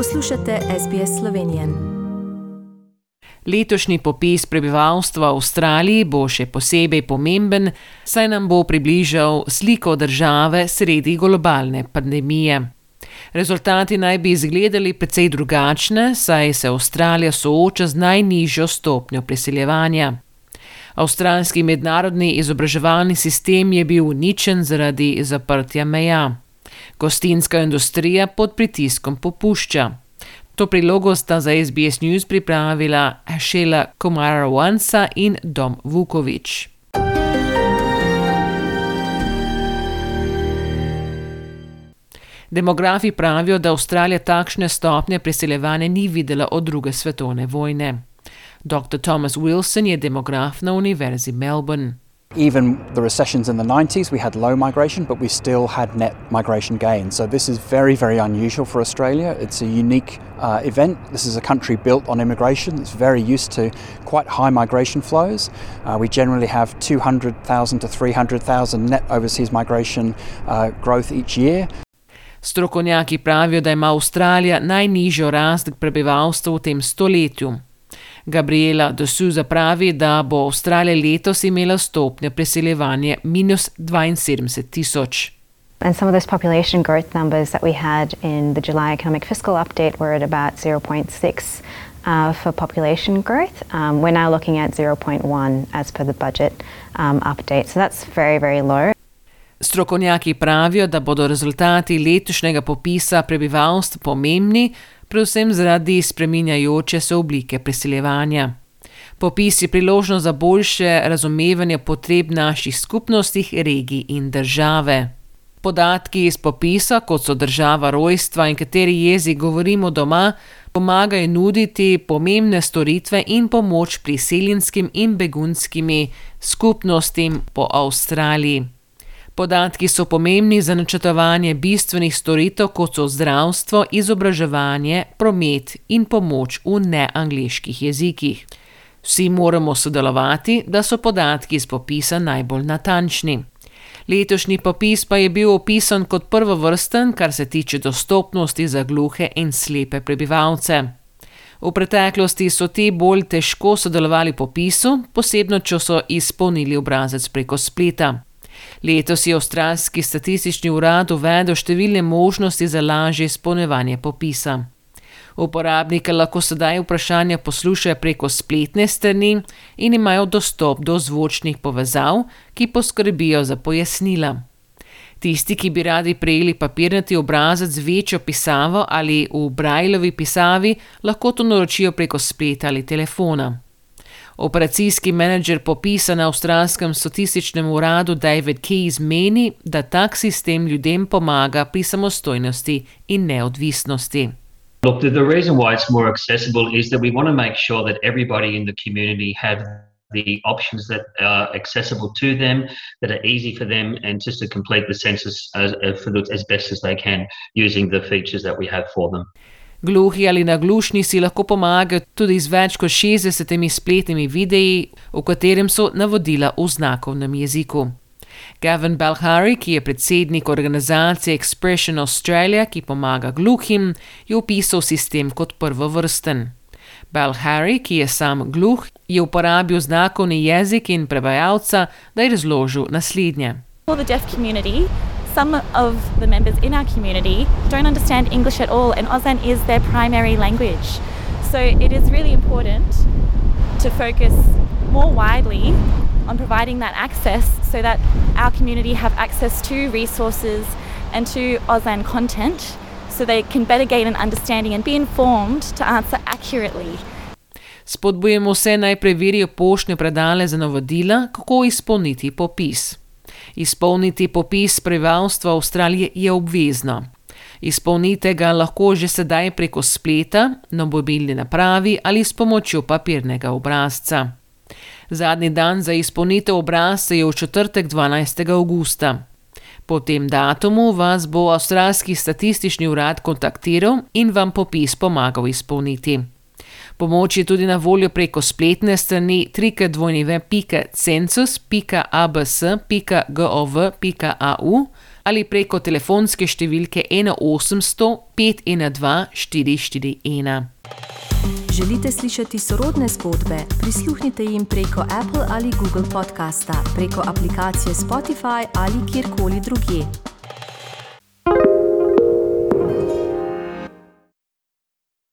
Poslušate SBS Slovenijo. Letošnji popis prebivalstva v Avstraliji bo še posebej pomemben, saj nam bo približal sliko države sredi globalne pandemije. Rezultati naj bi izgledali precej drugačne, saj se Avstralija sooča z najnižjo stopnjo priseljevanja. Avstralski mednarodni izobraževalni sistem je bil uničen zaradi zaprtja meja. Gostinska industrija pod pritiskom popušča. To prilogo sta za SBS News pripravila Šela Komarawansa in Dom Vukovič. Demografi pravijo, da Avstralija takšne stopnje priseljevanja ni videla od druge svetovne vojne. Dr. Thomas Wilson je demograf na Univerzi Melbourne. Even the recessions in the 90s, we had low migration, but we still had net migration gains. So, this is very, very unusual for Australia. It's a unique uh, event. This is a country built on immigration. It's very used to quite high migration flows. Uh, we generally have 200,000 to 300,000 net overseas migration uh, growth each year. Strokovnjaki pravijo, da ima Avstralija najnižjo rast prebivalstva v tem stoletju. Gabriela de Souza pravi, da bo Avstralija letos imela stopnjo preseljevanja minus 72 tisoč. And some of those population growth numbers that we had in the July economic fiscal update were at about 0.6 uh, for population growth. Um, we're now looking at 0.1 as per the budget um, update. So that's very, very low. Strokovnjaki pravijo, da bodo rezultati letošnjega popisa prebivalstva pomembni, predvsem zaradi spreminjajoče se oblike priseljevanja. Popis je priložnost za boljše razumevanje potreb naših skupnosti, regij in države. Podatki iz popisa, kot so država rojstva in kateri jezik govorimo doma, pomagajo nuditi pomembne storitve in pomoč priseljenskim in begunskimi skupnostim po Avstraliji. Podatki so pomembni za načrtovanje bistvenih storitev, kot so zdravstvo, izobraževanje, promet in pomoč v neangliških jezikih. Vsi moramo sodelovati, da so podatki iz popisa najbolj natančni. Letošnji popis pa je bil opisan kot prvovrsten, kar se tiče dostopnosti za gluhe in slepe prebivalce. V preteklosti so ti bolj težko sodelovali v popisu, posebno če so izpolnili obrazec preko spleta. Letos je avstralski statistični urad uvedel številne možnosti za lažje izpolnjevanje popisa. Uporabniki lahko sedaj vprašanja poslušajo preko spletne strani in imajo dostop do zvočnih povezav, ki poskrbijo za pojasnila. Tisti, ki bi radi prejeli papirnati obrazec z večjo pisavo ali v brajlovi pisavi, lahko to naročijo preko spleta ali telefona. Operacijski menedžer popisa na avstralskem statističnem uradu David Keyes meni, da tak sistem ljudem pomaga pri samostojnosti in neodvisnosti. Look, the, the reason why it's more accessible is that we want to make sure that everybody in the community have the options that are accessible to them, that are easy for them, and just to complete the census as, as best as they can using the features that we have for them. Gluhi ali naglušni si lahko pomagajo tudi z več kot 60 spletnimi videi, v katerem so navodila v znakovnem jeziku. Gavin Balhari, ki je predsednik organizacije Expression Australia, ki pomaga gluhim, je opisal sistem kot prvovrsten. Balhari, ki je sam gluh, je uporabil znakovni jezik in prevajalca, da je razložil naslednje. Some of the members in our community don't understand English at all, and Auslan is their primary language. So it is really important to focus more widely on providing that access so that our community have access to resources and to Auslan content so they can better gain an understanding and be informed to answer accurately. Spodbujemo vse naj preverijo poštne predale za navodila, kako izpolniti popis. Izpolniti popis prebivalstva Avstralije je obvezno. Izpolnite ga lahko že sedaj preko spleta, na mobilni napravi ali s pomočjo papirnega obrazca. Zadnji dan za izpolnitev obrazca je v četrtek 12. augusta. Po tem datumu vas bo avstralski statistični urad kontaktiral in vam popis pomagal izpolniti. Pomoč je tudi na voljo preko spletne strani www.census.abs.gov.au ali preko telefonske številke 1800 512 441. Želite slišati sorodne zgodbe? Prisluhnite jim preko Apple ali Google podcasta, preko aplikacije Spotify ali kjerkoli drugje.